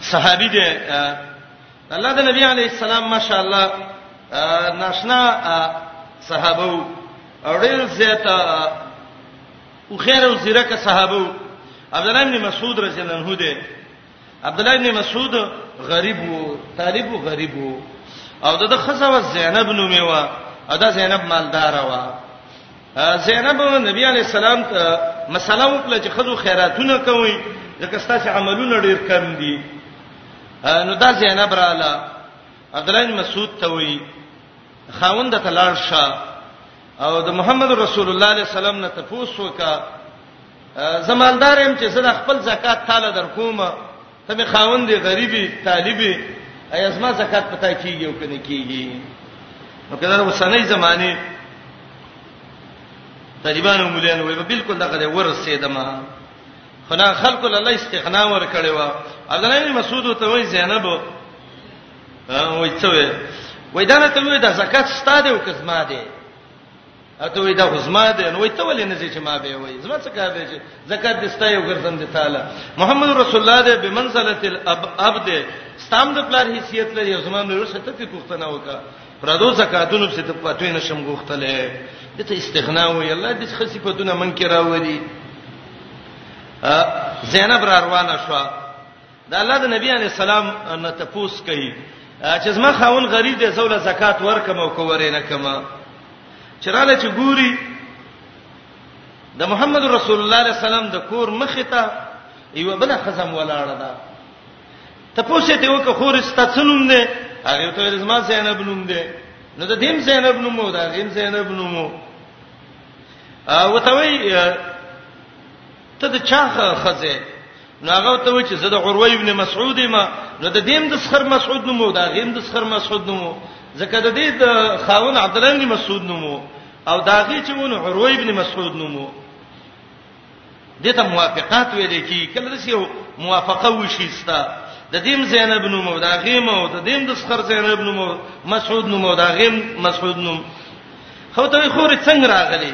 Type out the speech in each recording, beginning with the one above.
صحابي دی الله د نبی علی السلام ماشاءالله ناشنا صحابه او ډیر زیات او خیر او زیرک صحابه عبد الله بن مسعود رضی الله عنه دی عبد الله بن مسعود غریب وو طالب وو غریب وو او دغه خزه زینب نومې و ادا زینب مالدار و زینب نبی علی السلام ته مسله وکړه چې خزو خیراتونه کوي ځکه ستاسو عملونه ډیر کم دي نو دا زینب رااله عبد الله مسعود ته وی خاوند ته لاړ شه او د محمد رسول الله علیه السلام نه تفوس وکا زمالدار يم چې زه خپل زکات تعالی درکوم ته به خاوند غریبي طالبي ایا زما زکات پتا کیږي او کنه کیږي نو کله وسنۍ زمانه طالبانو مولانو وي بالکل دغه ورسېدم خنا خلق الله استغنا ور کړي وا اذن مسعود ته وای زینب وای څه وای وای دا نه ته وای دا زکات ستاده او کزما ده اته وی دا غزما ده نو ته ولې نه چې ما به وای زما څه کار دی چې زکات دې ستای او ګرځم دې تعالی محمد رسول الله دې بمنزله الاب اب دې ستام د پلار حیثیت لري زما نور څه ته پښتنه وکا پردو زکاتونو څه ته پاتې نشم غوښتلې دې ته استغنا وای الله دې څه صفاتونه من کې راوړي زینب را روانه شوه د الله د نبی علی السلام نه تپوس کوي چې زما خاون غریب دی زول زکات ورکم او کوورې نه کما چراله چې ګوري د محمد رسول الله علیه السلام د کور مخ ته یو بل خزم ولاړه ده تپوسه ته وکه خور استڅنوم نه هغه ته زما زینب نوم ده نو د دیم زینب نوم مو ده غیم زینب نوم مو او ته وی ته د چا خزه نو هغه ته وی چې زه د عروه ابن مسعود ما نو د دیم د سخر مسعود نومو دا غیم د سخر مسعود نومو ځکه د دې د خاون عبد الله ابن مسعود نومو او دا غي چې ونه عروه ابن مسعود نومو دته موافقات ویل کی کله د سیو موافقه وشي ستا د دیم زینب نوم او دا غیم او د دیم د سخر زینب نوم او مسعود نوم او دا غیم مسعود نوم خو ته خوري څنګه راغلی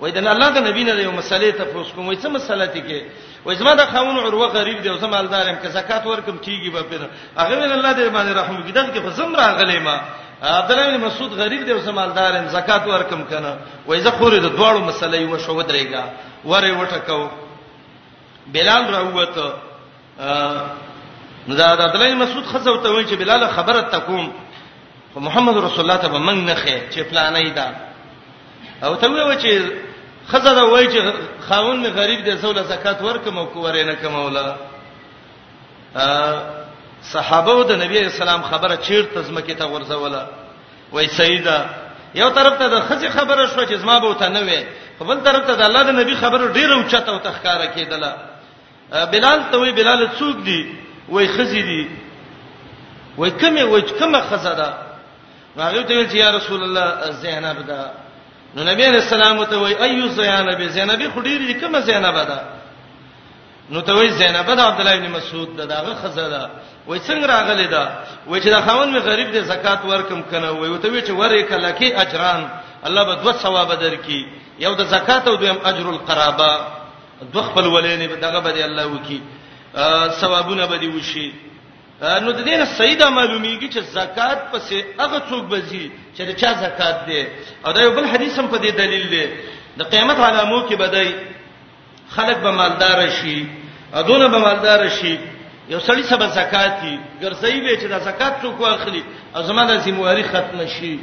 وای د الله د نبی نه یو مسلې ته پوس کوم وای څه مسله تی کې وای زما د خاون عروه غریب دی او زما مالدار يم که زکات ورکم کیږي به پنه هغه ول الله دې باندې رحم وکړي دغه کې فزم راغلی ما عبد الله بن مسعود غریب دی او زما مالدار يم زکات ورکم کنه وای زه خورې د دواړو مسلې و شو درېګا وره وټکاو بلال راووته نو دا د عبد الله مسعود خزو ته وایي چې بلال خبره تکوم خو محمد رسول الله ته به من نه خې چې پلانې دا او ته وایي چې خزه دا وایي چې خاون غریب دې سوله زکات ورکم او کوره نه کمولا صحابه د نبی اسلام خبره چیرته زمکه ته ورزوله وای سیدا یو طرف ته د خزه خبره شو چې زما به وته نه وي په بل طرف ته د الله د نبی خبره ډیره اوچته او تخکاره کېدله بلال ته وی بلال څوک دی وای خزی دی وای کمه وای کمه خزه ده هغه ته ویل چې یا رسول الله زینب ده نو نبی رسول الله ته وای ایو زینب زینب خډیر دي کمه زینب ده نو ته وای زینب ده عبد الله ابن مسعود ده داغه خزه ده وای څنګه راغلی ده وای چې دا خاون می غریب دی زکات ورکم کنه وای ته وای چې ورې کله کې اجران الله به دوه ثواب درکې یو د زکات او دویم اجر القرابه دوه خپل ولینې دغه به الله وکي ثوابونه به دي وشي نو د دې نه سیدا معلومیږي چې زکات پسې هغه څوک بزي چې چا زکات دی او دا یو بل حدیث هم په دې دلیل دی د قیامت علامو کې بدای خلک به مالدار شي ادونه به مالدار شي یو سړی سبا زکات دی ګرځي به چې د زکات څوک واخلي او زموږ د ذمہ واری ختم شي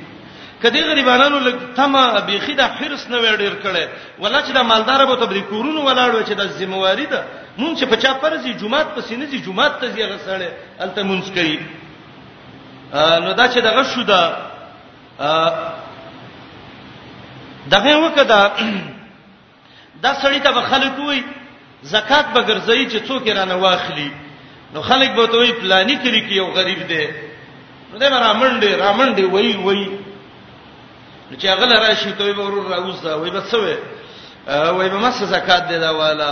کدی غریبانو لګ تما بیخی د حرس نه وړ ډیر کړي ولا چې د مالدار به تبری کورونو ولاړ چې د ذمہواری ده مونږ چې پچا پرځي جمعات پسې نه دي جمعات ته زیغه سره الته مونږ کوي نو دا چې دغه شو دا دغه وکړه دا سړی ته به خلک وای زکات به ګرځي چې څوک رانه واخلي نو خلک به ته وای پلاني کلی کې یو غریب دی نو دا رامنډي رامنډي وای وای نو چې هغه راشي ته به ورور راوځه وای به څه وای وای به مس زکات دی دا والا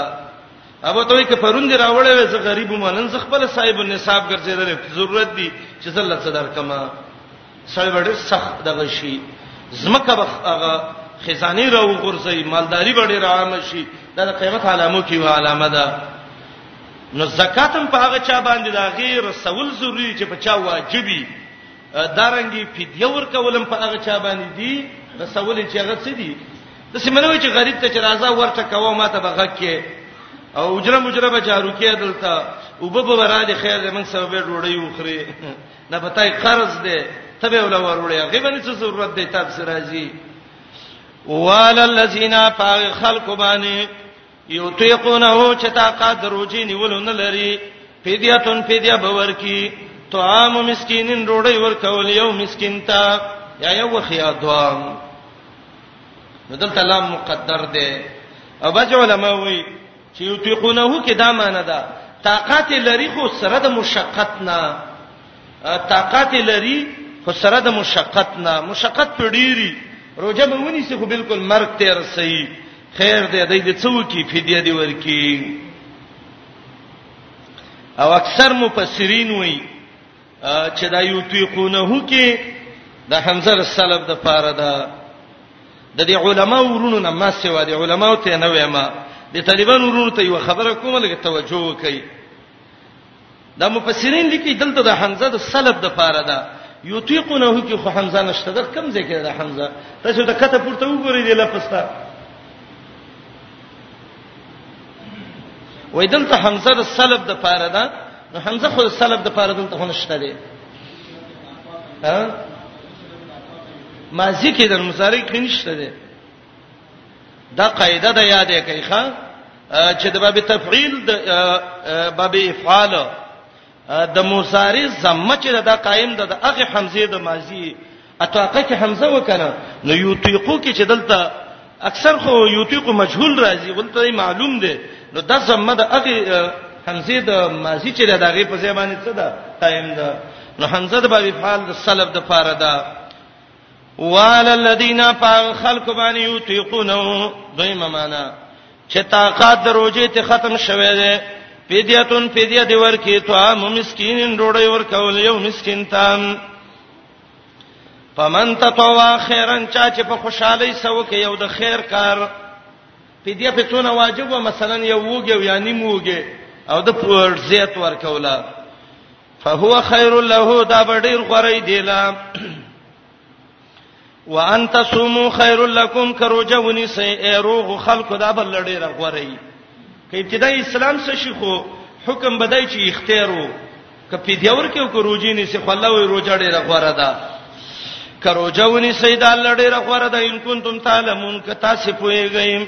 ابو ته وای ک پرون دی راوړې وې زه غریب مونن زه خپل صاحب النصاب ګرځیدل ضرورت دی چې زلت صدر کما سړی به ډېر سخت دغه شي، ځمکه به هغه خزانې راوغورځوي، مالداري به ډېره عامه شي، دا د قیامت علامو کې یوه علامه ده. نو زکات هم په هغه چا باندې د هغې رسول ضروري دي چې په چا واجب وي، دا رنګې فدیه ورکول هم په هغه چا باندې دي رسول یې چې هغه څه دي، داسې مه نه وایي چې غریب ته چې راځه ورته کوه ما ته به غږ کې او اجره مجره به جارو کې دلته اوبه به راځي خیر دی موږ سبب ډوډۍ وخوري دا په تای قرض دی ته به ولا وروړي هغه باندې څه ضرورت دی تاسو راځي وال الذين فاغ خلق باندې یطيقونه چې طاقت دروځي نیول نه لري فدیتون فدیه باور کی طعام مسکینین روړی ورکول یو مسکین ته یا یو خیا دوام دلته لام مقدر دی او بج علماء وی چې یطيقونه کې دا معنی ده طاقت لري خو سره د مشقت نه طاقت لري خو سره د مشقت نه مشقت په ډيري روزه به ونی سي خو بالکل مرګ ته رسي خیر دې دې د څو کی فدیه دی ورکی او اکثر مفسرین وایي چې دا یطیقونه کې د حمزه السلف د پاره ده د دې علما ورونو نه ما سیوا دي علما ته نه وایم د طالبان ورونو ته یو خبره کومه لګه توجه وکړي دا مفسرین لیکي دلته د حمزه د سلب د پاره ده یطیقونه کی خو حمزه نشته در کم ځای کې ده حمزه تاسو ته کته پورته وګورئ د لفظ ته وې دلته حمزه د سلب د پاره ده نو حمزه خو سلب د پاره دلته هونه شته دی ها ماضی کې د مضارع کې نشته دی دا قاعده ده یادې کوي ښا چې د باب تفعیل د باب افعال د مصاری زمه چې دا قائم ده د هغه حمزه د ماضی اتاقه کې حمزه وکنه نو یوتیقو کې چې دلته اکثر خو یوتیقو مجهول راځي ولته معلوم دی نو د زمه د هغه حمزه د ماضی چې د هغه په ځای باندې څه ده قائم ده نو حمزه د باب فعل د سلب د فاره ده وعلى الذين فخلق بان يطيقونه دویمه معنا چې طاقت د روزې ته ختم شوه دی پیدیتون پیدیه دی ورکی تو عام مسکینین ډوړی ورکول یو مسکین تام پمن تطوا خیرن چا چې په خوشحالي سو کې یو د خیر کار پیدیه په تونه واجب مثلا یو وګ یو یا نیم وګ او د پور زیات ورکوله فهو خیر له دا ډیر غوړی دی لا وان تصوموا خیر لکم کروجه ونی سه ایروغ خلق دا بل ډیر غوړی کې ابتدای اسلام څه شي خو حکم بدای چې اختیارو کپی دیور کې کروجی نی سه خلا وی روجه ډیر غوړه ده کروجه ونی سه دا ډیر غوړه ده ان کنتم تعلمون ک تاسو پوهیږئ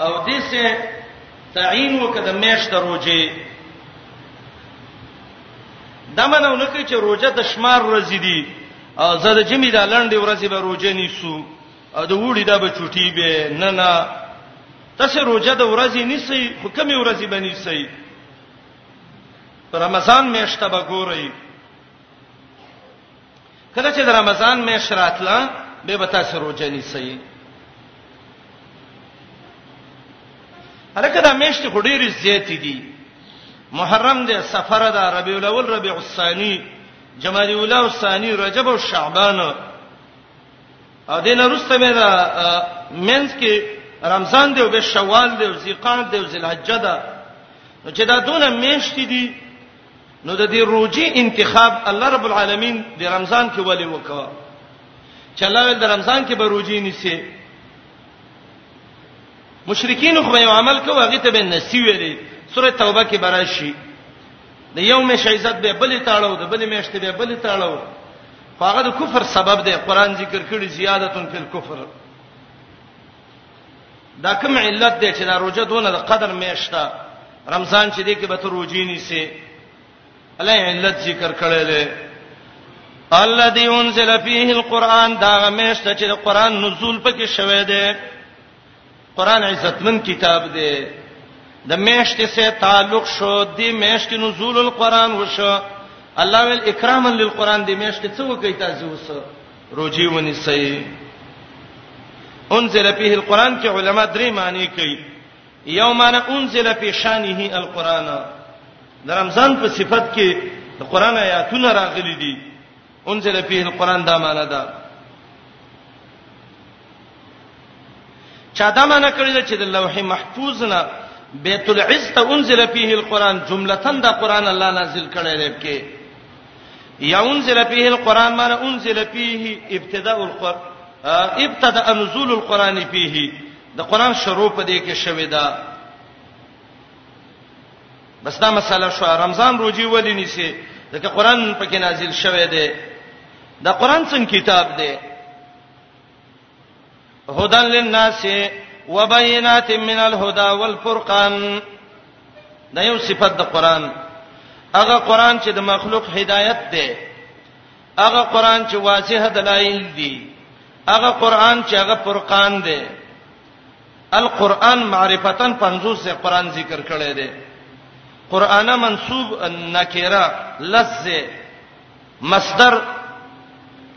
او دې سه تعین وکړه د میش د روزه دمنه ونکه چې روزه د شمار ورځې دي زه د جمی د لنډې ورځې به روزه نیسو او د وړي دا به چټي به نه نه تاسو روزه د ورځې نیسئ خو کمی ورځې به نیسئ رمضان میاشت به ګورئ کله چې د رمضان میاشت راتله به به تاسو روزه نیسئ هلکه دا میاشت خو ډېرې زیاتې دي محرم دی سفر ده ربیع الاول ربیع الثانی جمادی الاولی او ثانی رجب او شعبان او دینه روسته مې دا مینس کې رمضان دی او به شوال دی او ذیقعد دی او ذلحجه ده نو چې دا دونه میاشتې دي نو د دې روزي انتخاب الله رب العالمین د رمضان کې ولې وکړ چې الله ول د رمضان کې به روزي نیسي مشرکین خو یو عمل کوي هغه ته به نسی ویلي سوره توبه کې براشي د یو مې شیزت به بلې تاړو د بلې میشته به بلې تاړو هغه د کفر سبب دی قران ذکر کړي زیادتون فی الکفر دا کوم علت دی چې دا روزه دونه د قدر میشته رمضان چې دې کې به ته روزي نیسي الله علت ذکر کړی دی الذي انزل فيه القران دا میشته چې د قران نزول پکې شوه دی قران عزتمن کتاب دی د میشته سره تعلق شو د میشته نزول القران وشو الله ول اکراما للقران د میشته څه وکي تاسو وسه روجي ونیسي انزل فيه القران کې علما درې معنی کوي یو معنی انزل فی شانه القران د رمضان په صفت کې د قران آیاتونه راغلي دي انزل فيه القران دا معنی ده چا دا معنی کړی چې د لوح محفوظ نه بیت العز ته انزل فيه القرآن جملتن دا قرآن الله نازل کړی دی کې یا انزل فيه القرآن معنی انزل فيه ابتداء القرآن ابتدا نزول القرآن فيه د قرآن شروع په دې کې شوې ده بس دا مسله شو رمضان روزي ولې نیسي ځکه قرآن پکې نازل شوی دی دا قرآن څنګه کتاب دی هدن للناس وبينات من الهدى والفرقان دا یو صفت د قران هغه قران چې د مخلوق هدایت دی هغه قران چې واضح دلایل دي هغه قران چې هغه فرقان دی القرآن معرفتن 50 سے قرآن ذکر کړی دی قرآن منصوب نکره لز مصدر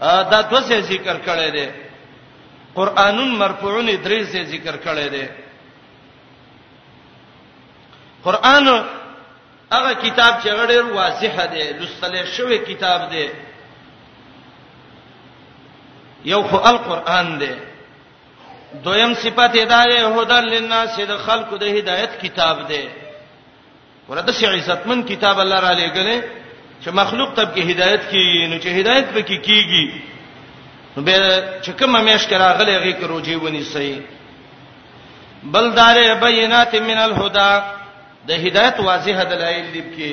دا دوه ځای ذکر کړی دی قرانون مرفوعون درې ځای ذکر کړی دی قران هغه کتاب چې غړیر واضح دی لوستل شوی کتاب دی یو خو القرآن دی دویم صفته دا دی هدل للناس د خلق د هدایت کتاب دی ورته شي عزتمن کتاب الله را لېګلې چې مخلوق ته کې هدایت کیږي نو چې هدایت پکې کیږي نو به چې کومه مېش کرا غلې غي کې روجي ونی سي بل دار بینات من الهدى د هدایت واضح دلایل دي کې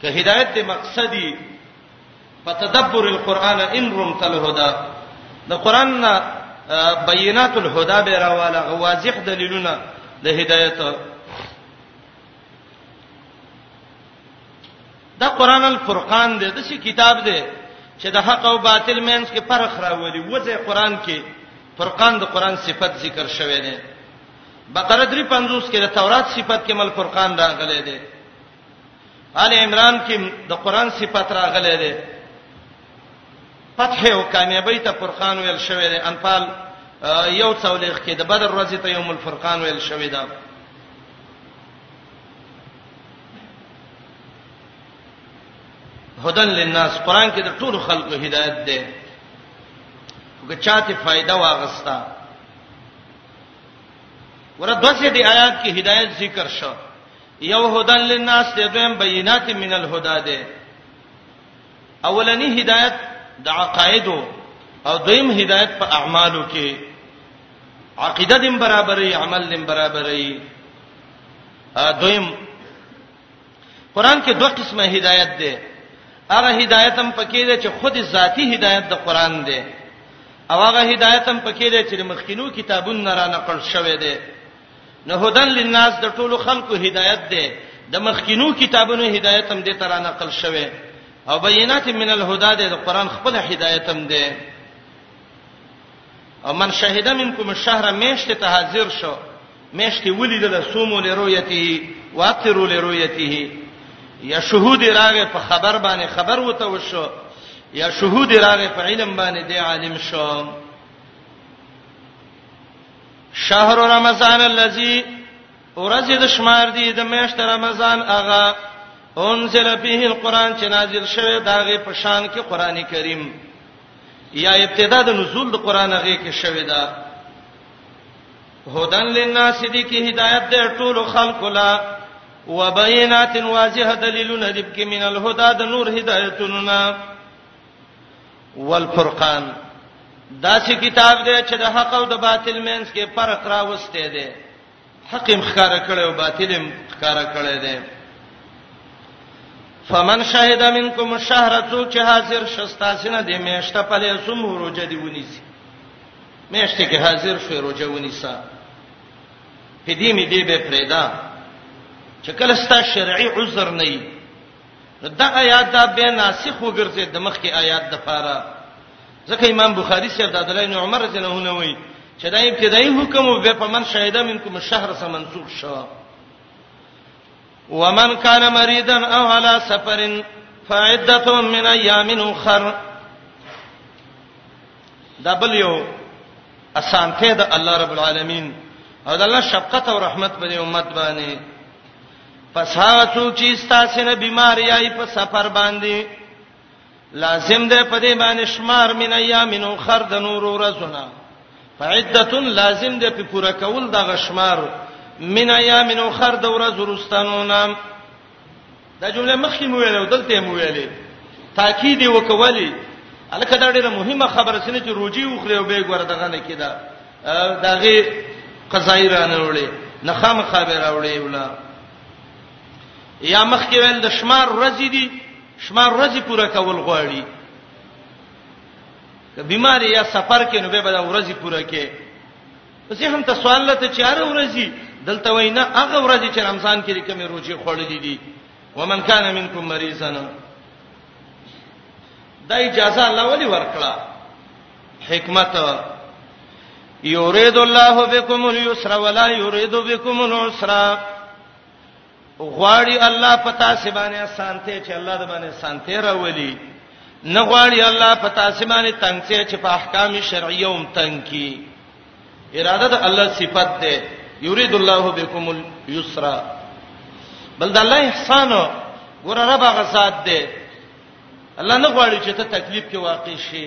که هدایت د مقصدی په تدبر القرآن ان رمت الهدى د قران بینات الهدى به راواله واضح دلیلونه د هدایت دا قران الفرقان دی د څه کتاب دی چې د حق او باطل مینس کې فرق راولي وځي قران کې فرقان د قران صفت ذکر شوی دی بقره 350 کې د تورات صفت کې مل فرقان راغلی دی آل عمران کې د قران صفت راغلی دی فتح او کامیابی ته فرقان ویل شوی دی انفال یو څولېخ کې د بدر ورځې ته یوم الفرقان ویل شوی دی هدن للناس قران کې د ټولو خلکو هدایت ده که چاته فائدہ واغستا ور دغه دی آیات کې هدایت ذکر شو یو هدن للناس د دویم بینات من الهدى ده اولنی هدایت د عقایدو او دویم هدایت په اعمالو کې عقیده دیم برابرې عمل دیم برابرې دویم قران کې دوه قسمه هدایت ده هغه هدایت هم پکې ده چې خود ذاتی هدایت د قران ده او هغه هدایت هم پکې ده چې مخکینو کتابونو را نقل شوی ده نه هدن للناس د ټولو خلکو هدایت ده د مخکینو کتابونو هدایت هم دې تر نقل شوه او بینات من الهدى د قران خپل هدایت هم ده او من شهد منکم الشهر میشت ته حاضر شو میشت ولیدل سومو لرؤیته وافطروا لرؤیته یا شهود راغه په خبر باندې خبر وته وشو یا شهود راغه په علم باندې دی عالم شو شهر رمضان الذي ورځ د شمار دی د میشت رمضان اغا انزل فيه القران چې نازل شوه داغه په شان کې قران کریم یا ابتدا د نزول د قران هغه کې شوې ده هدن للناس دې کې هدایت ده ټول خلق لا وبینات واضح دلیلونه دې کې من الهدى د نور هدایتونه والفرقان دا چې کتاب دی چې د حق او د باطل مینس کې فرق راوستي دی حق هم ښکارا کړی او باطل هم ښکارا کړی دی فمن شهد منکم الشهر څوک چې حاضر شستا سینه دې میشته په لسم روزه دی ونیسي میشته کې حاضر شوی روزه ونیسا په دې می دې به پرېدا چې کله ستا شرعي عذر نه وي دا آیات دا به ناسخ وګرځي د مخکې آیات د پاره ځکه امام بخاری صاحب د عبد الله بن عمر رضی الله عنه وایي چې دا ابتدایي حکم او به په من شهیدا منکم شهر سم منسوخ شو ومن کان مریضا او علی سفر فعدته من ایام اخر دبلیو اسانته د الله رب العالمین او د الله شفقت او رحمت په دې امت باندې پس هغه څوک چې ستاسو نه بیمار یای په سفر باندې لازم ده په دې باندې شمار من ایامینو خر د نور ورځونه فعدته لازم ده په پوره کول د غشمار من ایامینو خر د ورځ ورستانو نام دا جمله مخکې مو ویلو دلته مو ویلې تاکید وکولې الکه دا ډیره مهمه خبره سینه چې روجي وخره او به ګور دغه نه کیدا داغه قضای را نه وړي نه خام خبره وړي ولا یا مخکې ویل د شمار ورځې دي شمار ورځې پوره کول غواړي که بیماری یا سفر کې نو به به ورځې پوره کې پسې هم ته سوال لته چې هر ورځې دلته وینا هغه ورځې چې رمضان کې کومې روزي خړلې دي ومن کان منکم مریضا دا اجازه الله ولي ورکړه حکمت یرید الله بكم اليسر ولا یرید بكم العسر غواړي الله پتا سی باندې سانته چې الله د باندې سانته راولي نه غواړي الله پتا سی باندې تنگ سی چې په احکام شرعیه هم تنگ کی اراده د الله صفت ده یرید الله بكم اليسر بل د الله احسان ګور رب غزاد ده الله نه غواړي چې ته تکلیف کې واقع شې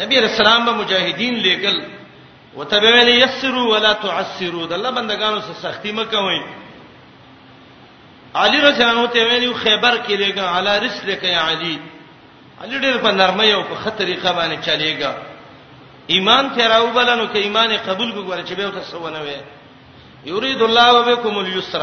نبی رسول الله به مجاهدین لېګل وتبویل یسروا ولا تعسروا د الله بندگانو سره سختی مکوئ علی رضی الله ته ویلو خیبر کې لګا علی رسلک یا علی علی ډېر په نرمۍ او په خطرې قبانه چلےګا ایمان ته راوبلنو کې ایمان قبول کو غواړي چې به تاسو ونه وي یرید الله بكم اليسر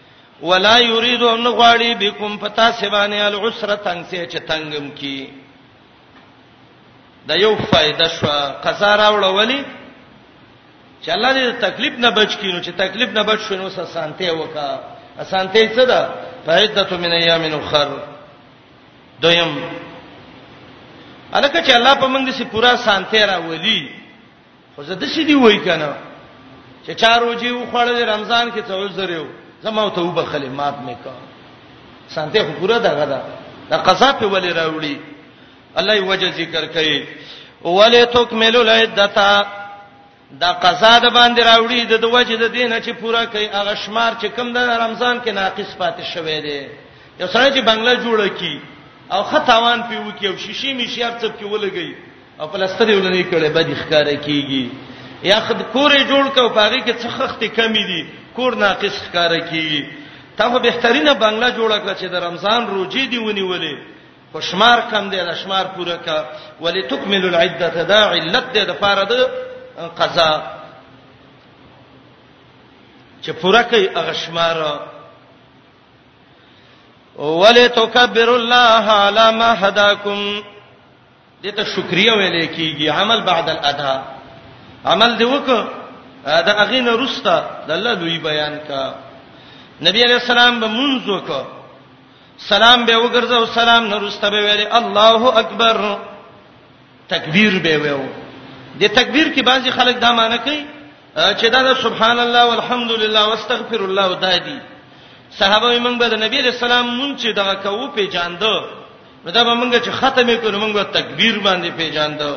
ولا یرید ان غواړي بكم پتا سبانه العسر تنگ سي چې تنگم کی دا یو فائدہ شو قضا راوړ ولی چې الله دې تکلیف نه بچ کینو چې تکلیف نه بچ شنو سه سانته وکا اسانته څه ده فائدته من ایام اخر دویم الکه چې الله په موږ سي پورا سانته راولي خو زه د سې دی وای کنه چې چا روزي وخوړل رمضان کې څه عذر یو زما ته وبخلې مات مې کا سانته خو پورا دغه ده دا قضا په ولې راوړي الله یې وجه ذکر کوي ولې تکملوا العدته دا قضا د باندې راوړي د دوه چې د دینه چې پورا کوي هغه شمار چې کم د رمضان کې ناقص پاتې شوی دی یو سره چې بنگله جوړه کی او ختاوان پیو کی او شیشې میشیار څپ کې ولګي او پلستر یو لنی کړي بدی ښکارا کیږي یا خد کورې جوړ کو پاږي کې څه خخت کمی دي کور ناقص ښکارا کیږي ته خو بهترینه بنگلا جوړ کړ چې د رمضان روزي دی ونیولې خوشمار کم دی د شمار پوره کا ولی تکمل العده دا علت دی د فار د قضا چې پوره کوي هغه شمار ولی تکبر الله علی ما هداکم دته شکریا ویل کیږي عمل بعد الادا عمل دی وک دا اغینه رستا د الله لوی بیان کا نبی علیہ السلام به منځ وک سلام به وګرځاو سلام نه رستا به ویل الله اکبر تکبیر به ویو د تکبیر کې بعضی خلک دا معنی کوي چې دا سبحان الله والحمد لله واستغفر الله ودادي صحابه موږ به د نبی علیہ السلام مونږ چې دا کوو په جاندو نو دا به مونږ چې ختم کړو مونږ تکبیر باندې پیژاندو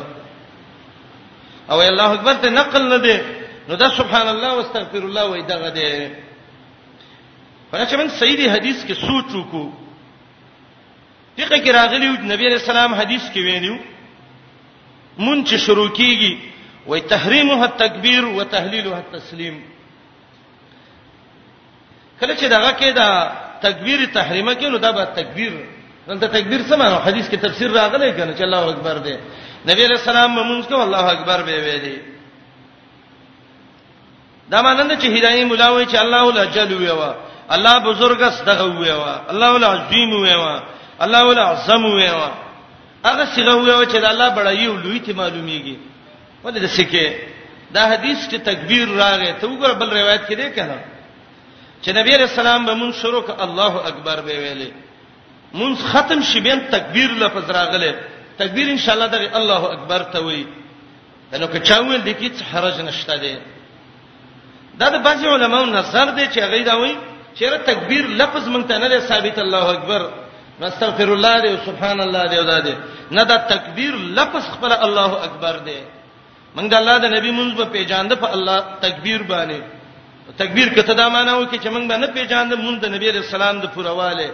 او الله اکبر ته نقل نه دی نو دا سبحان الله واستغفر الله وای دغه دی فرچ من سیدی حدیث کې سوچ وکړو دغه کې راغلی نبی علیہ السلام حدیث کې ویلو مون چې شروع کیږي وای تحریمه التکبیر وتهلیلها التسلیم کله چې دغه کې دا تکبیر تحریمه کې نو دا به تکبیر دلته تکبیر څه معنی حدیث کې تفسیر راغلی کنه چې الله اکبر دی نبی علیہ السلام مونږ کو الله اکبر به ویلي دا مانند چې هدايه مولا وای چې الله ولا جل وی وا الله بزرګ اس دغه وی وا الله ولا عظیم وی وا الله ولا عظم وی وا هغه څنګه وی وا چې الله بڑای او لوی ته معلومیږي ولې د سکه دا حدیث کې تکبیر راغی ته وګوره بل روایت کې دی کنه چې نبی رسول الله به مون شروع ک الله اکبر به ویلې مون ختم شي بین تکبیر لفظ راغله تکبیر ان شاء الله دغه الله اکبر ته وی نو که چا ویل د کی څه حرج نشته دی دا د بعض علماو نظر دی چې هغه دا وایي چې را تکبیر لفظ مونږ ته نه دی ثابت الله اکبر استغفر الله دی سبحان الله دی دا دی نه دا تکبیر لفظ خپل الله اکبر دی مونږ د الله د نبی مونږ په پیژاند په الله تکبیر باندې تکبیر کته دا معنی و کې چې مونږ باندې پیژاند مونږ د نبی رسول الله د پرواله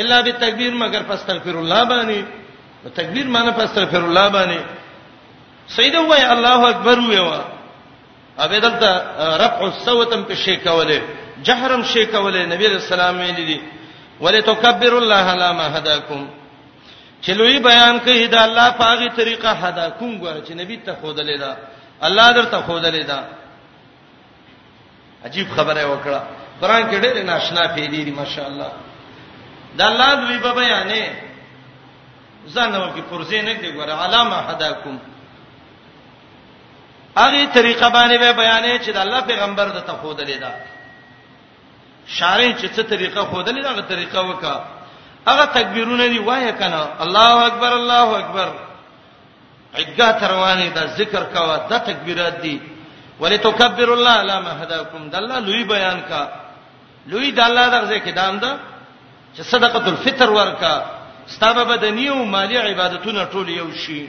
الا بالتکبیر مگر فاستغفر الله باندې تکبیر معنی فاستغفر الله باندې سیده وای الله اکبر وای ابه دلته رفع الصوتم په شی کوله جهرم شی کوله نبی رسول الله ویل دي ولتکبر الله علی ما هداکم چلوې بیان کوي دا الله پاغي طریقه هدا کوم غواړي چې نبی ته خودلې دا الله درته خودلې دا عجیب خبره وکړه قران کې ډېر ناشنا پیلې دي ماشاء الله دا الله دوی په بیانې ځان نو کې پرځې نه دی ګوره علامه هداکم هغه طریقه باندې به بیانې چې د الله پیغمبر د ته خودلې ده شارې چې څه طریقه خودلې ده هغه طریقه وکا هغه تکبیرونه دی وایې کنه الله اکبر الله اکبر اګه تروانه دا ذکر کاوه دا تکبیرات دي ولتکبر الله علی ما هداکم د الله لوی بیان کا لوی د الله دغه کې دام ده چې صدقۃ الفطر ورکا ستابه بدنی او مالی عبادتونه ټول یو شي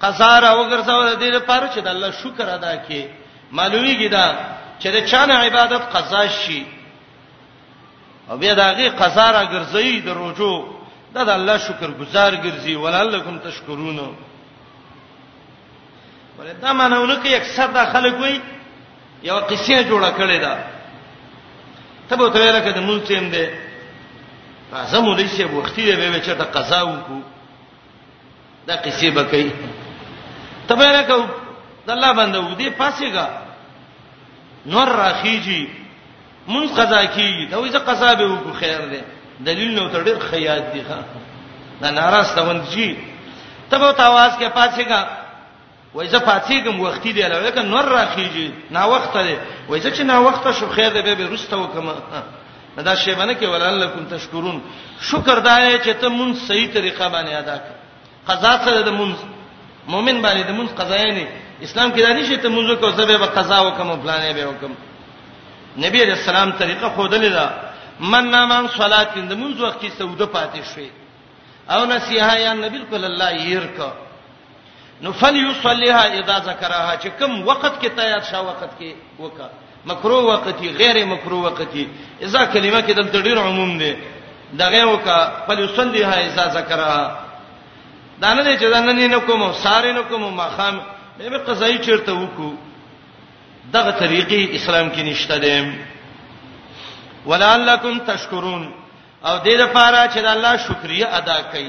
قصار او ګرځاو د دې لپاره چې د الله شکر ادا کړي معلومیږي دا چې د چانه عبادت قضا شي او بیا دا غي قضا را ګرځي د روجو دا د الله شکر گزار ګرځي ولعلکم تشکرون ولدا مانونه کې اکثر دا خلک وي یو قصې جوړه کړې ده ته به ته لکه د مونږ تیم ده راځم ولې چې وختي به به چرته قضا وکړو دا قصې به کوي تبارک د الله بنده و دې پاسېګا نور راخیږي مون قضا کیږي دا وې ځکه قضا به وکړو خیر دی دلیل نو تر ډیر خیات دی ښا دا ناراض تاوند شي تبو تاواز کې پاسېګا وای زه پاتېږم وختي دی لوي کنه نور راخیږي نا وخت دی وای زه چې نا وخت شو خیر دی به رسته وکم دا شی باندې کې ولعلکم تشکرون شکر دا چې ته مون صحیح طریقه باندې ادا کړ قضا سره د مون مؤمن باندې د مون قضا نه اسلام کې دا نشي ته مونږ کو زبې به قضا وکم او پلانې به وکم نبی رسول الله طریقه خودلې ده من نامان صلات د مونږ وخت کې سوده پاتې شوی او نصیحه یا نبی صلی الله علیه وسلم نو فلیصلیها اذا ذکرها چې کوم وخت کې ته یاد شا وخت کې وکا مکروه وقتی غیر مکروه وقتی اذا کلمه کې دلته ډیر عموم دی دغه وکا فلیصلیها اذا ذکرها دا نه دی چې دا نه نه کوم ساره نه کوم مخام به به قضایي چیرته وکړو دغه طریقې اسلام کې نشته دی ولعلکم تشکرون او دې لپاره چې الله شکریا ادا کړئ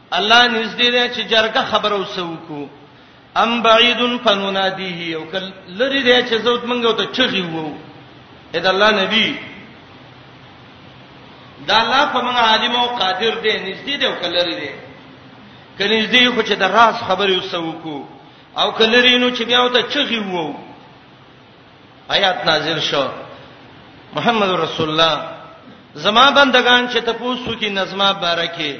الله نږدې دی چې جرګه خبره وسوکو ام بعیدن فننادیه او کل لری دی چې زوت منګو ته چغي وو اې د الله نبی دا الله په موږ عالم او قادر دی نږدې دی او کل لری دی کله نږدې خو چې د راز خبره وسوکو او کل لری نو چې بیا وته چغي وو آیات نازل شو محمد رسول الله زما بندگان چې تاسو کې نظمه بارکه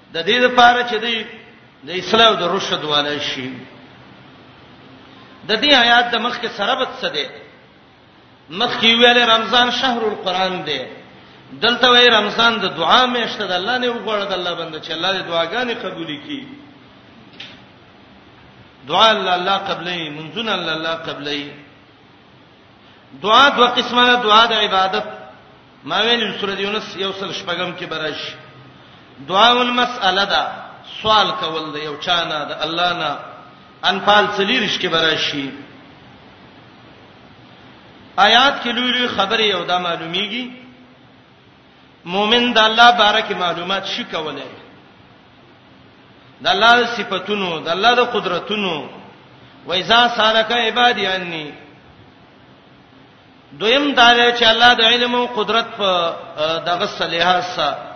د دې لپاره چې دی د اسلام د رشد والا شي د دې آیات د مخ کې سرابت څه دی مخ کې ویل رمضان شهر القرآن دی دلته وی رمضان د دعا میشته د الله نه وغوړه د الله بنده چې الله دې دعاګانې قبول کړي دعا الله الله قبلې منځونه الله الله قبلې دعا دوه قسمه دعا د عبادت ما ویل سورۃ یونس یو سل شپږم کې برش دعا ول مسأله ده سوال کول د یو چا نه د الله نه انفال سلیرش کې برشي آیات کې لوی لوی خبرې یو دا معلومیږي مؤمن د الله بارکه معلومات شي کولای د الله صفاتونو د الله د قدرتونو وایذا سالک عبادی انی دویم دا دی چې الله د علم او قدرت په دغه صلیحه سره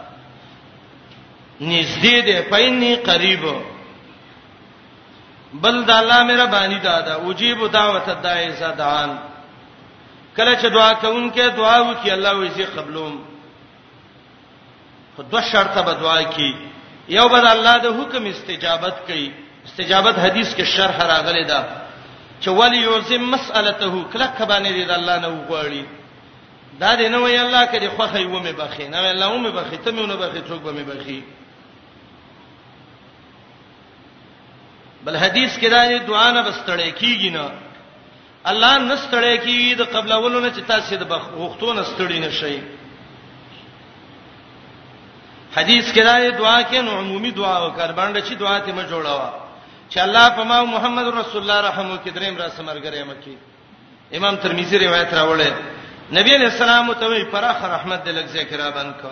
نږدې دی پایني قریب بل د الله مې ربانی دا دا وجيب دعوت الداعي زدان کله چې دعا کوونکې دعا وکي الله وې زی قبلوم خو دوه شرطه به دعا کی یو به الله د حکم استجابت کوي استجابت حدیث کې شرح راغلی دا چې ولی یوزم مسالته کله کبانې دی د الله نه وغواړي دا دې نه وی الله کړي خوخه یو مې بخي نه وی الله و مې بخي ته مې ونه بخي څوک به مې بخي بل حدیث کې دا دعا نه بستړې کیږي نه الله نستړی کیږي د قبلولو نه چې تاسو د بخښتو نه ستړي نشئ حدیث کې دا دعا کې نو عمومي دعا وکړ باندې چې دعا ته ما جوړاوه چې الله په ما محمد رسول الله رحمو کې دریم را سمرګره مکی امام ترمذی روایت راوړل نبی علیہ السلام ته وی پراخ رحمت د لږ ذکر باندې کو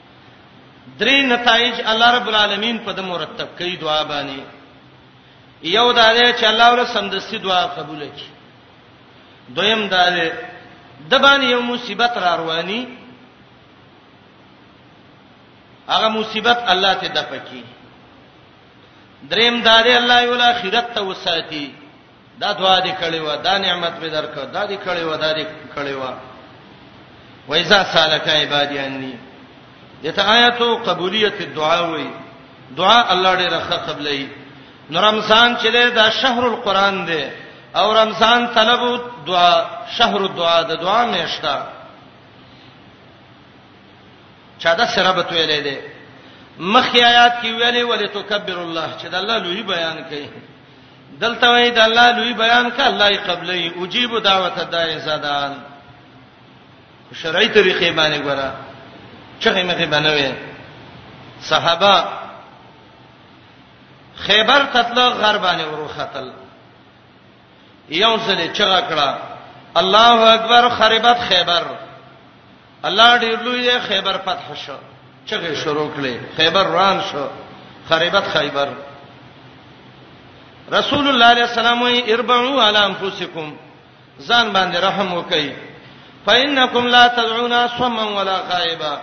درې نتایج الله رب العالمین په د مرتب کوي دعا باندې یو دا دی چې الله ول سمدستي دعا قبول کړي دویم دا دی د باندې یو مصیبت را رواني هغه مصیبت الله ته دپکی دریم دا دی الله یو اخرت ته وساتي دا دعا دې کړې و دا نعمت به درک دا دې کړې و دا دې کړې و وایزا سالک عبادی انی دته آیاتو قبولیت الدعاء وی دعا الله دې رخه قبلې نو رمضان چې دا شهر القرآن دی او رمضان طلب دعا شهر الدعاء د دعا میشتا چا دا سره به ویلې دي مخ آیات کې ویلې ولې تکبر الله چې د الله لوی بیان کوي دلته وای د الله لوی بیان ک الله یې قبلې اجیب دعوت دای زدان شرعي طریقې باندې ګوره چغې مخې بنوي صحابه خیبر تطلع غر باندې وروختل یو ځلې چغه کړه الله اکبر خربت خیبر الله ډیر لوی دی خیبر فتح شو چغه شروع کړي خیبر روان شو خریبت خیبر رسول الله علیه السلام وی اربعوا علی انفسکم ځان باندې رحم وکئ فإنکم لا تدعون صما ولا غائبا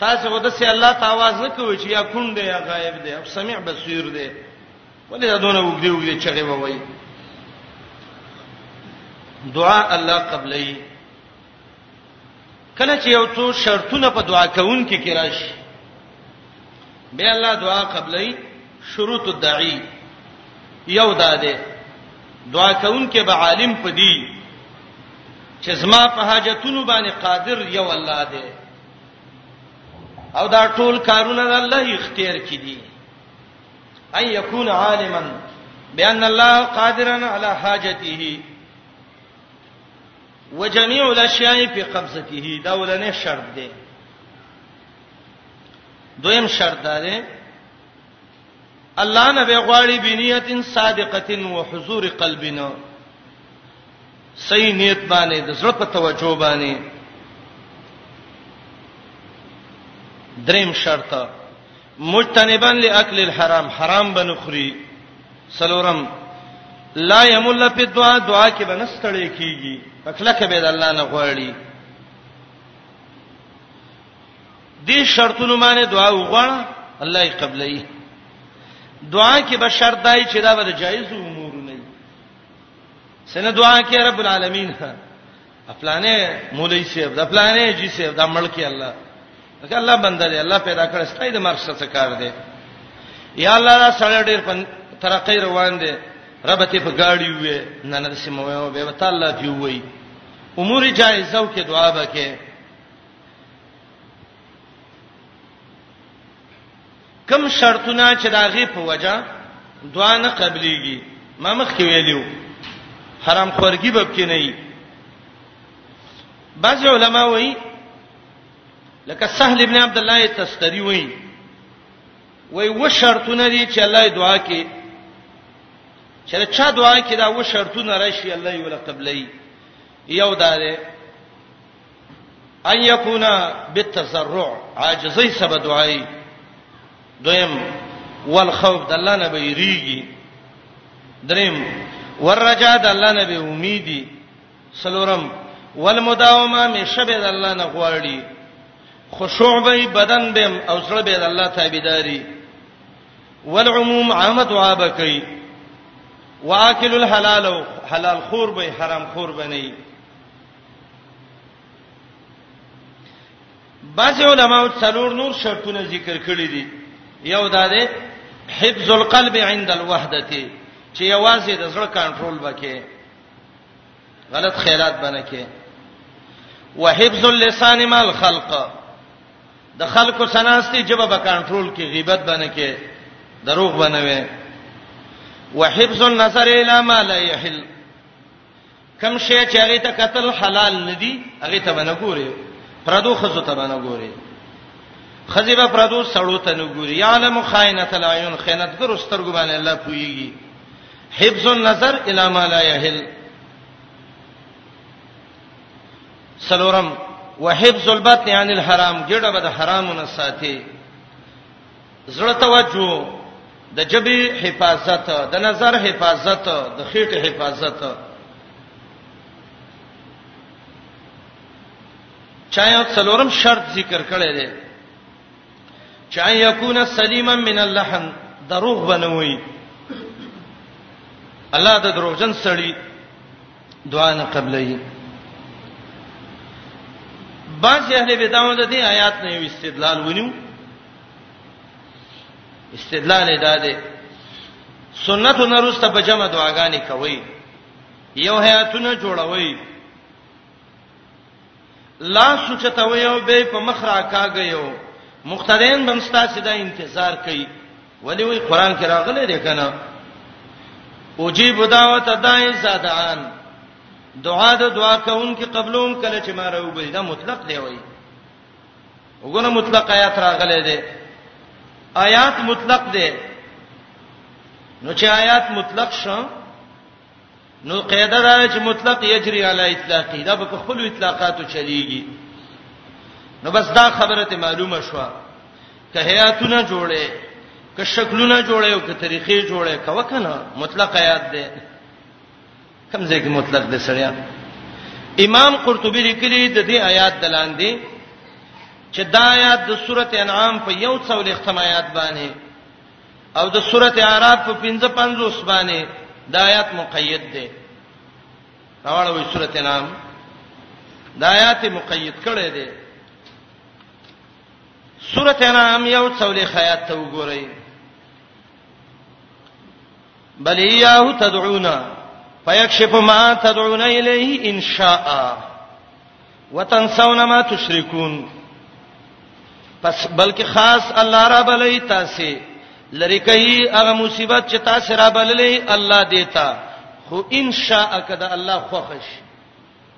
تاسو غوډه سي الله تعاواز نه کوي چې یا کون دی یا غائب دی او سميع بصیر دی ولې دا دونه وګړي وګړي چغه ووي دعا الله قبلې کله چې یو څو شرطونه په دعا کوونکې کې راشي به الله دعا قبلې شروط الدعی یو داده دعا کوونکې به عالم پدی چې زما په حاجتونو باندې قادر یو الله دی او دا ټول کارونه د الله اختیار کې دي ان یکون عالما بان الله قادرا علی حاجته وجميع الاشياء في قبضته دا ولنه شرط دی دویم شرط دا دی الله نه به غواړي بنیت صادقه و حضور قلبنا صحیح نیت باندې د زړه په توجه باندې دریم شرط مجتنبا لاکل الحرام حرام بنخري سلورم لا یمل په دعا دعا کې بنستړې کیږي پکلکه به د الله نه غواړي دې شرطونو باندې دعا وغواړه الله یې قبلې دعا کې به شرط دی چې دا به جایز امور نه وي سنه دعا کې رب العالمین افلانه مولوی صاحب د افلانه جی صاحب د ملکی الله دا الله بنده دی الله پیدا کړ ستای د مرګ څخه کار دی یا الله دا سړی ډیر په ترقی روان دی رب ته په گاډي وې نه نه سمو وې به تعالی دی وې امور جایزو کې دعا وکړي کوم شرطونه چې دا غي په وجه دعا نه قبليږي ما مخ کې ویلو حرام خورګي باب کې نه وي بعض علما وایي لکه سهل ابن عبد الله تستری وایي وایي و شرطونه دي چې الله دعا کې چې چا دعا کې دا و شرطونه راشي الله یې ولا قبلي یو داره ان یکونا بالتزرع عاجزی سبا دعای دویم والخوف د الله نه بیریږي دریم والرجاء د الله نه به امیدي سلورم والمداومه مشبه د الله نه غواړي خشوع به بدن بهم او سره به د الله تابعداري والعموم عامه دعا بکي واکل الحلال حلال خور به حرام خور بنئ بعض علماء څلور نور شرطونه ذکر کړی دي یو دا دی حفظ القلب عند الوحدته چې یوازې د زړه کنټرول وکې غلط خیرات باندې کې وحفظ اللسان مع الخلق د خلکو سناستي جبه به کنټرول کې غیبت باندې کې دروغ باندې وي وحفظ النظر الى ما لا يحل کم شی چې هغه ته قتل حلال ندي هغه ته باندې ګوري پردو خزو ته باندې ګوري خزیبه پردو سړو ته نه ګوري یعلم خائنۃ العیون خیانتګر سترګو باندې الله پويږي حفظ النظر الی ما لا یحل سلورم وحفظ البطن عن الحرام ګډه به د حرامونو ساتي زړه توجه د جبې حفاظت د نظر حفاظت د خېټې حفاظت چا یو څلورم شرط ذکر کړی دی چا یکون سلیما من اللحن دروغ بنوي الله د دروغجن سړی دعا نه قبلې بعض اهل بدعو د دې آیات نه یو استدلال ونیو استدلال ادا ده سنت نرسته په جمع دعاګانې کوي یو حیاتونه جوړوي لا سوچتوي او به په مخ راکاږي یو مختدین بنستا سیدا انتظار کوي ولی وی قران کې راغلي دی کنه اوجیب دعوت دای زادان دعا د دعا کوونکې قبلون کله چې ما راوبې دا مطلق دی وای وګوره مطلق آیات راغلي دي آیات مطلق دي نو چې آیات مطلق شو نو قاعده دا چې مطلق یجري علی اطلاقی دا په خپل اطلاقاتو چلیږي نو بس دا خبره ته معلومه شو که حیاتونه جوړه که شکلونه جوړه او که طریقې جوړه کوه کنه مطلق آیات ده کوم ځای کې مطلق دی سړیا امام قرطبي لیکلی د دې آیات دلاندې چې دا آیات د سورته انعام په یو څو لختم آیات باندې او د سورته اعراف په 55 باندې دا آیات مقید دی راوړل وي سورته انعام دا آیات مقید کړي دي سورته انعام یو څو لخیات ته وګورئ بل یاه تدعونا فیکشف ما تدعون الیه ان شاء وتنسون ما تشركون پس بلکې خاص الله را بلې تاسو لری کوي هغه مصیبت چې تاسو را بللې الله دیتا خو ان شاء کده الله خوښ شي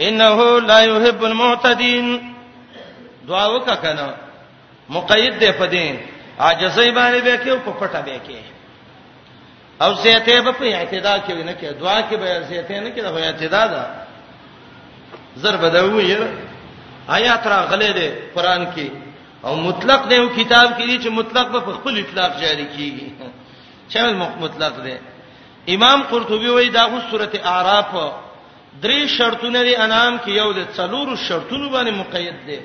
انه لا يحب المعتدين دعا وککنه مقید دی په دین عاجزی باندې به کې او په پټه به کې او زیته به په اعتدا کې نه کې دعا کې به زیته نه کې د اعتدا ده ضرب ده وی آیات را غلې ده قران کې او مطلق دی او کتاب کې دي چې مطلق به په خپل اطلاق جاری کیږي چې مطلق دی امام قرطبي وایي دا خو سورته اعراف درې شرطونه دی انعام کې یو د څلور شرطونو باندې مقید دی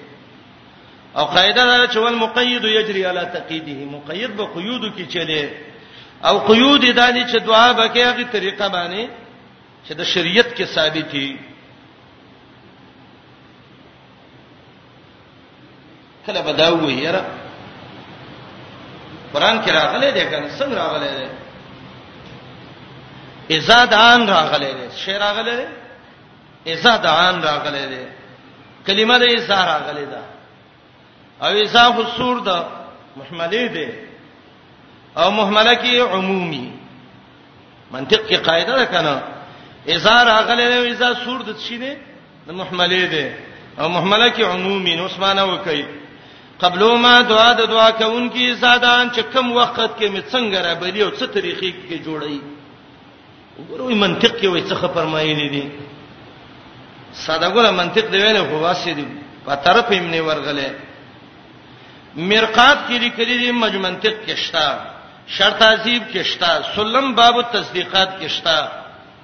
او قاعده دا چې ول مقید یجری علی تقیده مقید به قیود کې چلی او قیود د دې چې دعا به کې هغه طریقه باندې چې د شریعت کې ثابت دي کله به دا وایي یاره قران کې راغلي دي کنه څنګه راغلي دي اذا دان راغلي دي شعر راغلي دي اذا دان راغلي دي کلمه دې اذا راغلي ده او اذا حصور ده محمله ده او محمله کې عمومي منطق کې قاعده ده کنه اذا راغلي دي اذا سور د شي دي د محمله ده او محمله کې عمومي نو اسمانه وکي قبلو ما دعا د دعا کوونکی زادان چې کم وخت کې می څنګه را بلی او څه طریقې کې جوړی وګوروي منطق کې وای څه فرمایلی دي ساده ګره منطق دی ویل خو واسې دي په طرف یې منی ورغله مرقات کې لیکل دي مج منطق کې شتا شرط عذیب کې شتا سلم باب التصدیقات کې شتا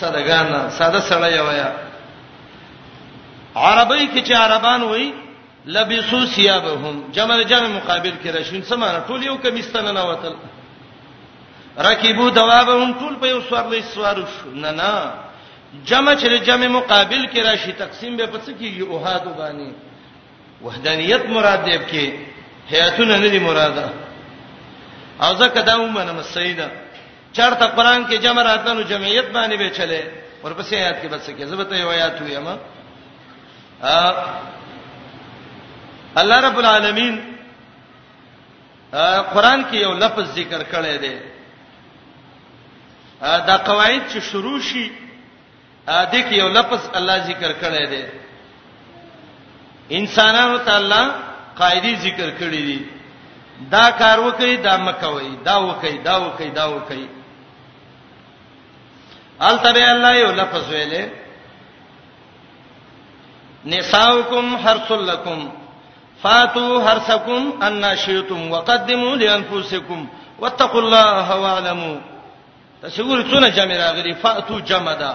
سادهګان ساده سړی ویا عربی کې چې عربان وای لبسو ثيابهم جمع جمع مقابل کې راشین سمانه ټول یو کمیستانه نه وتل رکیبو دوابهم ټول په یو سوار لې سوار شو نه نه جمع چې جمع مقابل کې راشي تقسیم به پڅ کیږي او هادو باندې وحدانیت مراد دی کې هیاتونه نه دی مراده او ځکه دا ومنه مسیده چرته قران کې جمع راتلنو جمعیت باندې به چلے ورپسې آیات کې بس کې زبته یو آیات ویم الله رب العالمین قران کې یو لفظ ذکر کړی دی دا قواعد چې شروع شي ا دې کې یو لفظ الله ذکر کړی دی انسانانو ته الله قاعده ذکر کړی دی دا کار وکي دا مکوي دا وکي دا وکي دا وکي التبه الله یو لفظ ویلې نساؤکم حرث لکم فاتو حرثکم ان شئتم وقدموا لانفسکم واتقوا الله واعلموا تصور څونه جمع راغلي فاتو جمع ده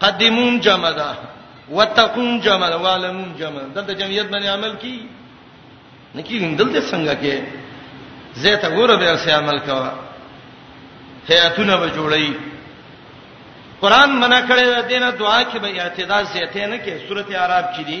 قدمون جمع ده وتقون جمع ده والمون جمع ده دلته جمعیت باندې عمل کی نکی دلته څنګه کې زه ته ګوره به سره عمل کوا هياتونه به جوړی قران منا کړی دا دینه دعا کې به اعتداء زیته نه کې سورته عرب کې دي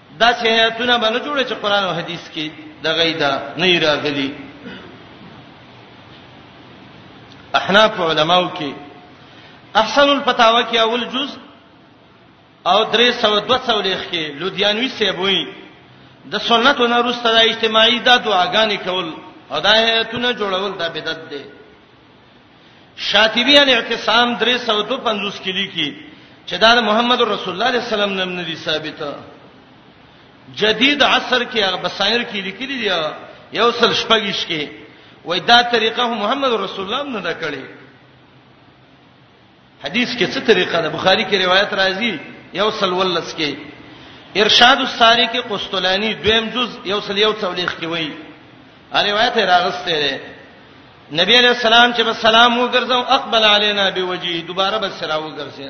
دا چې آیاتونه باندې جوړ چې قران او حدیث کې د غیدا نه راغلي احناف علماو کې احسن الفتاوا کې اول جز او 302 لیک کې لودیانوی سیبوی د سنتو نه روسته د اجتماعي د دعاګانې کول او د آیاتونه جوړول د بدعت دی شاطبی الاعتصام 352 کې لیکي چې دا محمد رسول الله علیه السلام نم نه دي ثابته جدید عصر کې هغه بصائر کې لیکلي دی یو سل شپږیش کې وای دا طریقه محمد رسول الله نه دا کړی حدیث کې څه طریقه ده بخاری کې روایت راځي یو سل ولس کې ارشاد الساری کې قسطلانی دویم جز یو سل یو څولېخ کې وایي ا روایت راغسته ده نبی علیہ السلام چې سلام وګرځاو اقبل علینا بوجهه دوباره به سلام وګرځي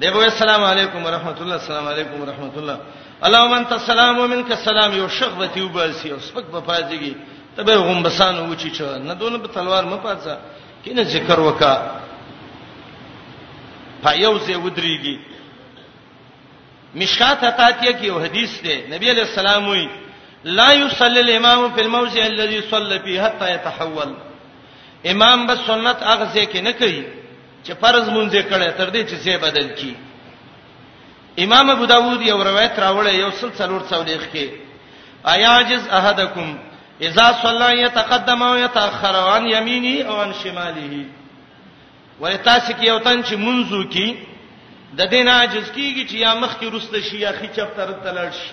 دغه السلام علیکم ورحمت الله السلام علیکم ورحمت الله اللهم انت السلام ومنك السلام یو شخ به تیو باسي او سپک به پاتېږي ته به غومبسان و چی چا نه دونه په تلوار م پاتځه کینه ذکر وکا په یو ځای ودرېږي مشکات اتاتیه کې یو حدیث دی نبی علیہ السلام وی لا یصلی الامام فی الموضع الذي صلى فيه حتى يتحول امام به سنت اغزه کې نه کوي چې فرض مونږ یې کړه تر دې چې څه بدل کی امام ابو داوود یو روایت راوړی یو سل څلور څولېخ کې ایاجز احدکم اذا صلى يتقدم او يتاخر عن يمينه او عن شماله وای تاسو کې یو تن چې منځو کې د دین عاجز کیږي چې یا مخ کې رسته شي یا خې چپ تر تلل شي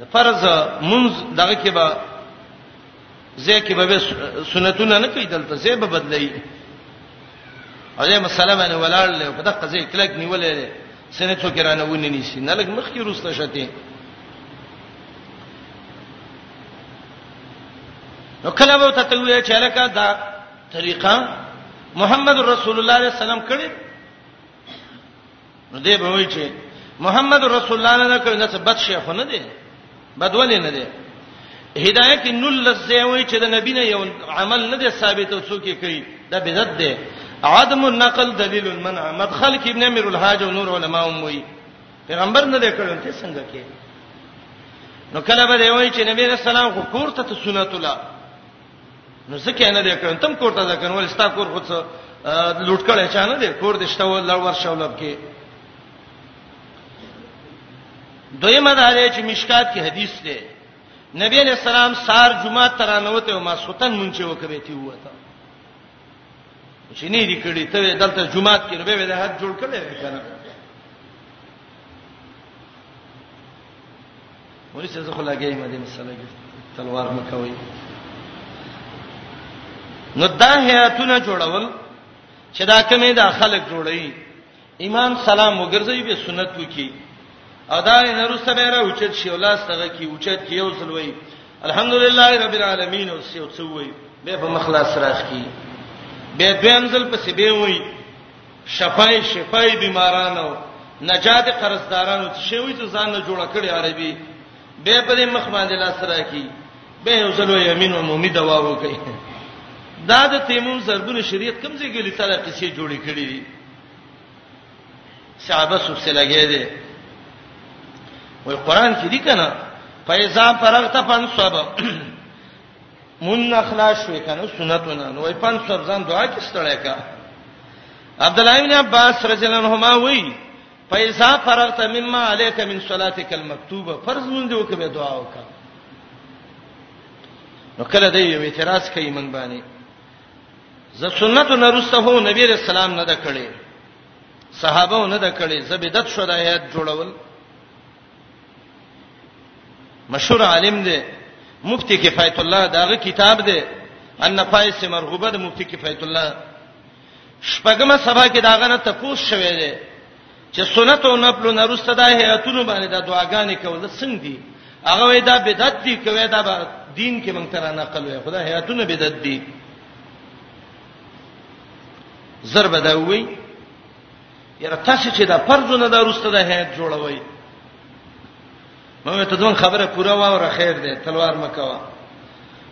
د فرض منځ دغه کې به ځکه به سنتونه نه کوي دلته زه به بدلای اځه مسله باندې ولاړ له په دغه ځای کلک نیولې سنه څو کرانه ونی نشي نه لګ مخ کې روسته شته نو کله به ته وی چې لکه دا طریقه محمد رسول الله صلی الله علیه وسلم کړي نو دې به وایي چې محمد رسول الله نه کړی نه څه بد شي خو نه دی بد ولې نه دی هدايه کې نل لزه وایي چې د نبی نه یو عمل نه دی ثابت او څوک یې کوي دا بدعت دی عدم النقل دلیل المنع مدخل کې ابن امیر الحاج او نور علما هم وایي پیغمبر نه دی کړی ته څنګه کې نو کله به دی وایي چې نبی رسول الله خو کور ته سنت الله نو ځکه نه دی کړم تم کوټه ځکه نو ستا کور خو څه لوټ کړی چا نه دی کور دې شته ول لور شولب کې دویمه دا دی چې مشکات کې حدیث دی نبی علیہ السلام سار جمعه ترانوته او ما سوتن مونږه وکړې تی وته چې نه دي کړی ته دلته جمعه کې نو به د حد جوړ کړي کنه ولې چې زه خو لګي مدي مسله کې تلوار مکوي نو دا هیاتونه جوړول چې دا کمه دا خلک جوړي امام سلام وګرځي به سنت وکي ادا نرسته به را اوچت شي الله ستغه کی اوچت کی یو سلوي الحمدلله رب العالمین او سیو څوي به په مخلاص راخ کی به دویم ځل په سبه وي شفای شفای بیمارانو نجات قرضدارانو ته شوی ته ځان نه جوړ کړی عربي به په دې مخ باندې لاس راکی به یو ځلو یمین او مومی دوا وکي دا د تیمم زربونه شریعت کوم ځای کې لته راکې شي جوړې کړې دي صحابه سب سے لګې دي وای قران کې دي کنه فایزا فرغت فنصب مون اخلاص شوې کنه سنتونه نو وای پنځ سر ځان دعا کې ستړی کا عبد الله ابن عباس رضی الله عنهما وای پیسا فرغت مما عليك من صلاتك المكتوبه فرض مونږ دی وکړه دعا وکړه نو کله دی یو اعتراض کوي مونږ باندې ز سنت نرسته هو نبی رسول الله نه د کړي صحابه نه د کړي زبیدت شو د آیات جوړول مشهور عالم دی مفتی کفایت الله داغه کتاب دی ان فایس مرغوبه د مفتی کفایت الله شپږمه سبا کې داغه نه تپوس شوې دی چې سنت او نفل نرسته د هیاتونو باندې د دعاګانې کول څنګه دي هغه وې دا بدعت دي کوي دا دین کې مونږ تر نه قلوي خدای هیاتونه بدعت دي ضرب دا وی یاره تاسو چې دا فرضونه دا روسته د هیئت جوړوي مې ته دون خبره پوره واوره خیر دی تلوار مکوا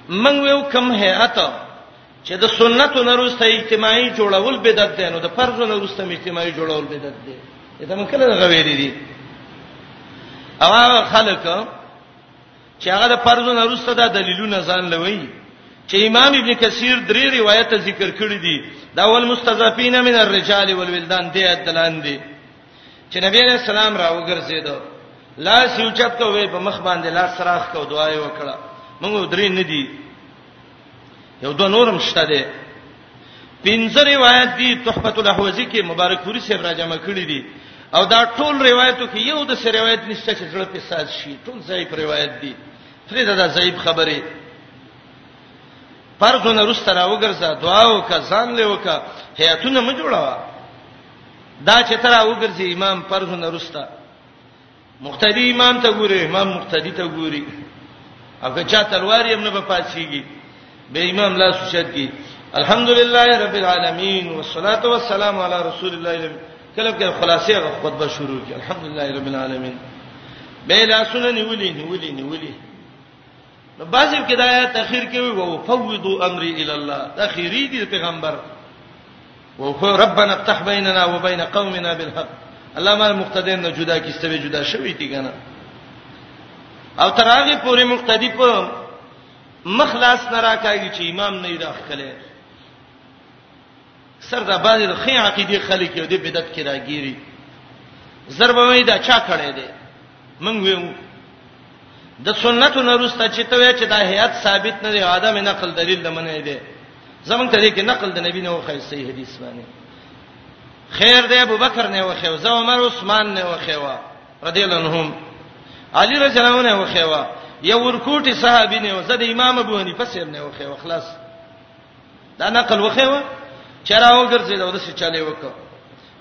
من ویو کم هیئت چې د سنتو نروسته اجتماعي جوړول بدعت دی نو د فرضو نروسته اجتماعي جوړول بدعت دی دا من کله غوېری دي او خلک چې هغه د فرضو نه وروسته دا دلیلونه ځان لوي چې امام ابن کثیر درې روایت ذکر کړی دي دا ول مستضعفین من الرجال والولدان دې اتلان دي چې نبی علیہ السلام راوګرځید لاس یو چت کوي په مخ باندې لاس راخ کو دعای وکړه موږ درې نه دي یو دوه نورم شته دي پنځه روایت دي تحفۃ الاحوزی کې مبارک پوری صاحب را جمع کړی دي او دا ټول روایتو کې یو د سر روایت نشته چې زړه په ساز شي ټول ضعیف روایت دي فرید دا ضعیف خبره پرځونه رسته راوګرځه دعا وکړه ځان له وکړه هیاتونه م جوړاوه دا چې تر راوګرځي امام پرځونه رسته مقتدی امام ته ګوري امام مقتدی ته ګوري هغه چا تلوار یې نه پاتېږي به امام لا سوچت کی الحمدلله رب العالمین والصلاه والسلام علی رسول الله کله کله خلاصې خطبه شروع کی الحمدلله رب العالمین به لا سنن ولي ولي ولي نو بعضی کې دا آیات اخر کې وي او فوضوا امري الى الله دا خيري دي پیغمبر او ربنا افتح بيننا وبين قومنا بالحق الله ما مقتدین نه جدا کیسته به جدا شوی دي کنه او تر هغه پورې مقتدی په مخلاص نه راکاږي چې امام نه راخ کله سر دا باندې د خې عقیده خلک یو د بدعت کې راګيري ضربوي دا چا کړي دي مونږ ویو د سنتو نرسته چې ته وې چې دا هيئت ثابت نه دی ادم نقل دلیل لمنه دی زمونږ ته دې کې نقل د نبی نه وخی صحیح حدیث باندې خیر دی ابو بکر نه وخی او زو عمر عثمان نه وخی وا رضی الله عنهم علی رضی الله عنه وخی وا یو ورکوټي صحابي نه وزد امام ابو حنیفه سیر نه وخی وا خلاص دا نقل وخه و چراو ګرځید او د څه چلے وکړه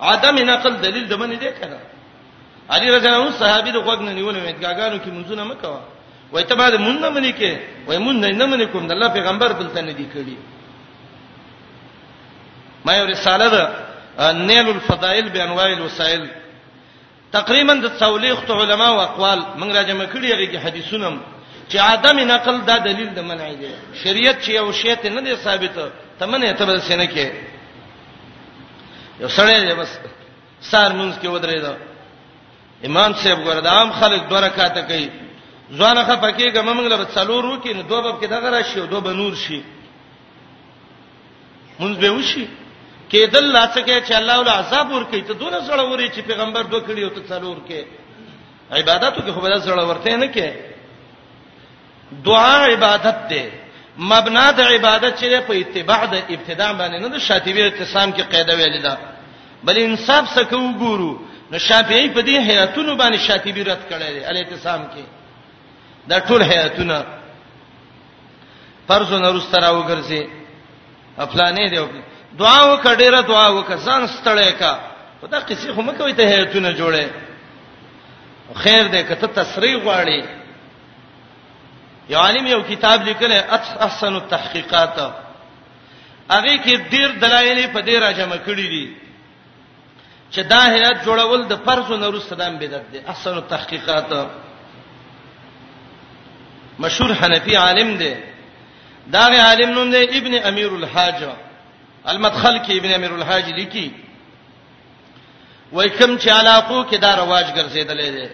عدم نقل دلیل د منی دی کنه علی رضی الله عنه صحابي د خوګ نه نیول مې ګاګانو کې منځونه مکوا وای ته بعد مونږ نه منې کې وای مونږ نه منې کوم د الله پیغمبر دلته نه دی کړی ما یو رساله ده نیل الفضائل بانواع الوسائل تقریبا د څولېخت علما او اقوال موږ راجمع کړي هغه کې حدیثونه چې عدم نقل دا دلیل د منع دی شریعت چې یو شی ته نه دی ثابت ته منه ته بل سینه کې یو سړی دی بس سار مونږ کې ودرې دا امام صاحب ګردام خلک دوه رکعاته کوي ځوانه خپکیږه موږ له څلورو کې نو دوه باب کې دغه راشي او دوه بنور شي مونږ به وشي کېدل لا څه کې چې الله ول عذاب ور کوي ته دونه سره وري چې پیغمبر دوه کړي او ته څلور کې عبادتو کې خو به سره ورته نه کې دعا عبادت ده مبنا د عبادت چې په اتباع د ابتداء باندې نه د شاطبی اعتصام کې قاعده ویل ده بل انصاف سکه وګورو نو شافعی په دې حیاتونو باندې شاطبی رد کړی دی الاعتصام کې دا ټول حیاتونه فرض نه رسته راوګرځي افلانې دی دعا وکړه ډیره دعا وکړه ځان ستړی کا خدا قصې خو مکوې ته هیتونه جوړه خیر دې کته تصریح غواړي یو عالم یو کتاب لیکل احسن التحقیقات هغه کې ډیر دلایل په دې راجمه کړی دي چې دا هيئت جوړول د فرض نه روسته دام بدعت دی احسن التحقیقات مشهور حنفي عالم دی دا غي عالم نوم دی ابن امیر الحاج المدخل کې ابن امیر الحاج لیکي وای کوم چې علاقو کې دا رواج ګرځیدلې دی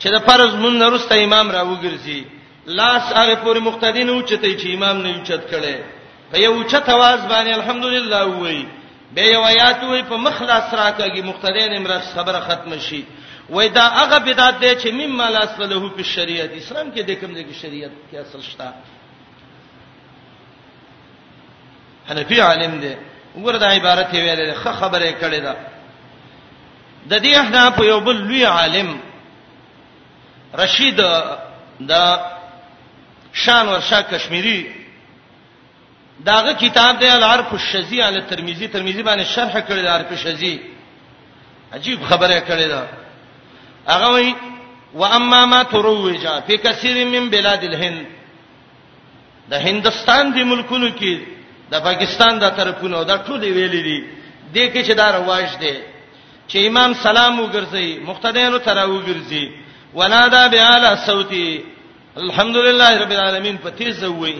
چې د فرض مون نرسته امام را وګرځي لاس هغه پورې مقتدی نه اوچتای چې امام نه اوچت کړي په یو اوچت आवाज باندې الحمدلله وای به یو آیات وي په مخلاص راکږي مقتدین امرخ خبره ختم شي وای دا هغه بدعت دی چې مما لا اصل له په شریعت اسلام کې د کوم ځای کې شریعت کې اصل شته حنفي عالم دی وګوره دا عبارت یې ویلې خه خبره کړې ده د دې احناف یو بل لوی عالم رشید دا شان ورشا کشمیری داغه کتاب دی العرف الشذی علی ترمذی ترمذی باندې شرح کړی دی عرف الشذی عجیب خبره کړی دا هغه وی و اما ما تروج فی کثیر من بلاد الهند د هندستان دی ملکونو کې د پاکستان د طرفونو دا ټول ویلې دي د کې چې دا رواج دی چې امام سلام وګرځي مقتدیانو تراو ګرځي ونادا بیاله صوتي الحمدلله رب العالمین په تیز وې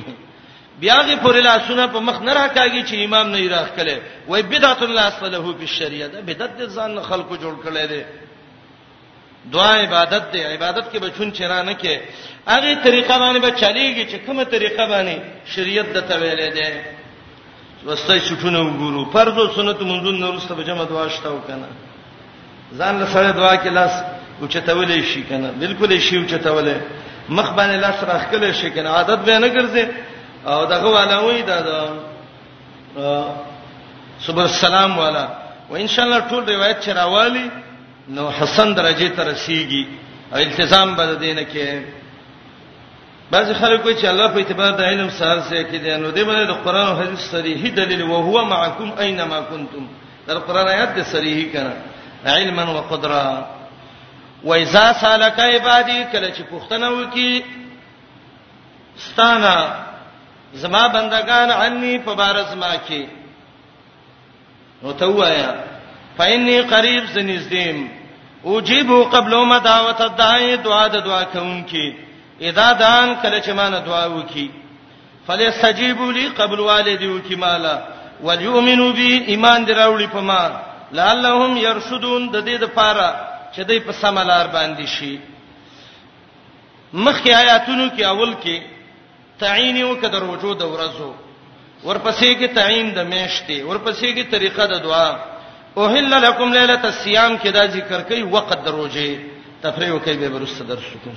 بیاغه پر لاسونه په مخ نه راکاږي چې امام نه راخ کله وای بدعت الله اصله په شریعت بدعت د ځان خلکو جوړ کړي دي دعا عبادت دی عبادت کې بچون چیرې نه کې هغه طریقه باندې به چلیږي چې کومه طریقه باندې شریعت د تویلې ده وسته شټونه وګورو فرض او سنت منځون نورسته به جمع دعا شته وکنه ځان له سره دعا کې لاس او چتولې شي کنه بالکل شي او چتولې مخ باندې لاس راخکلې شي کنه عادت به نه ګرځي او دغه والا وې دا صبر السلام والا و ان شاء الله ټول روایت چې راوالي نو حسن درجه ته رسیږي او التزام به دینه کې بعض خلکو چې الله په اعتبار د علم سره سره کې دي نو دې باندې د قران او حدیث صریح دلیل او هو معکم اينما کنتم در قران آیات دې صریح کړه علما وقدرا واذا سالک عبادی کله چې پښتنه وکي ستانا زما بندگان عني په بار زما کې نو ته وایا فإني قريب زنزدیم اوجيب قبل ما دعوت الداعي دعا د دعا کوونکی اذا دان کله چې ما نه دعا وکي فليستجيبوا لي قبل والديو کی مالا وليؤمنوا بي ایمان دراوړي په ما لعلهم يرشدون د دې د پاره چې دوی په سملار باندې شي مخکې آیاتونو کې اول کې تعین یو کدر وجود ورزو ورپسې کې تعین د میشته ورپسې کې طریقه د دعا اوهل لکم ليله الصيام کې دا ذکر کوي وقت دروځي تفریح کوي به ورسره درس وکړو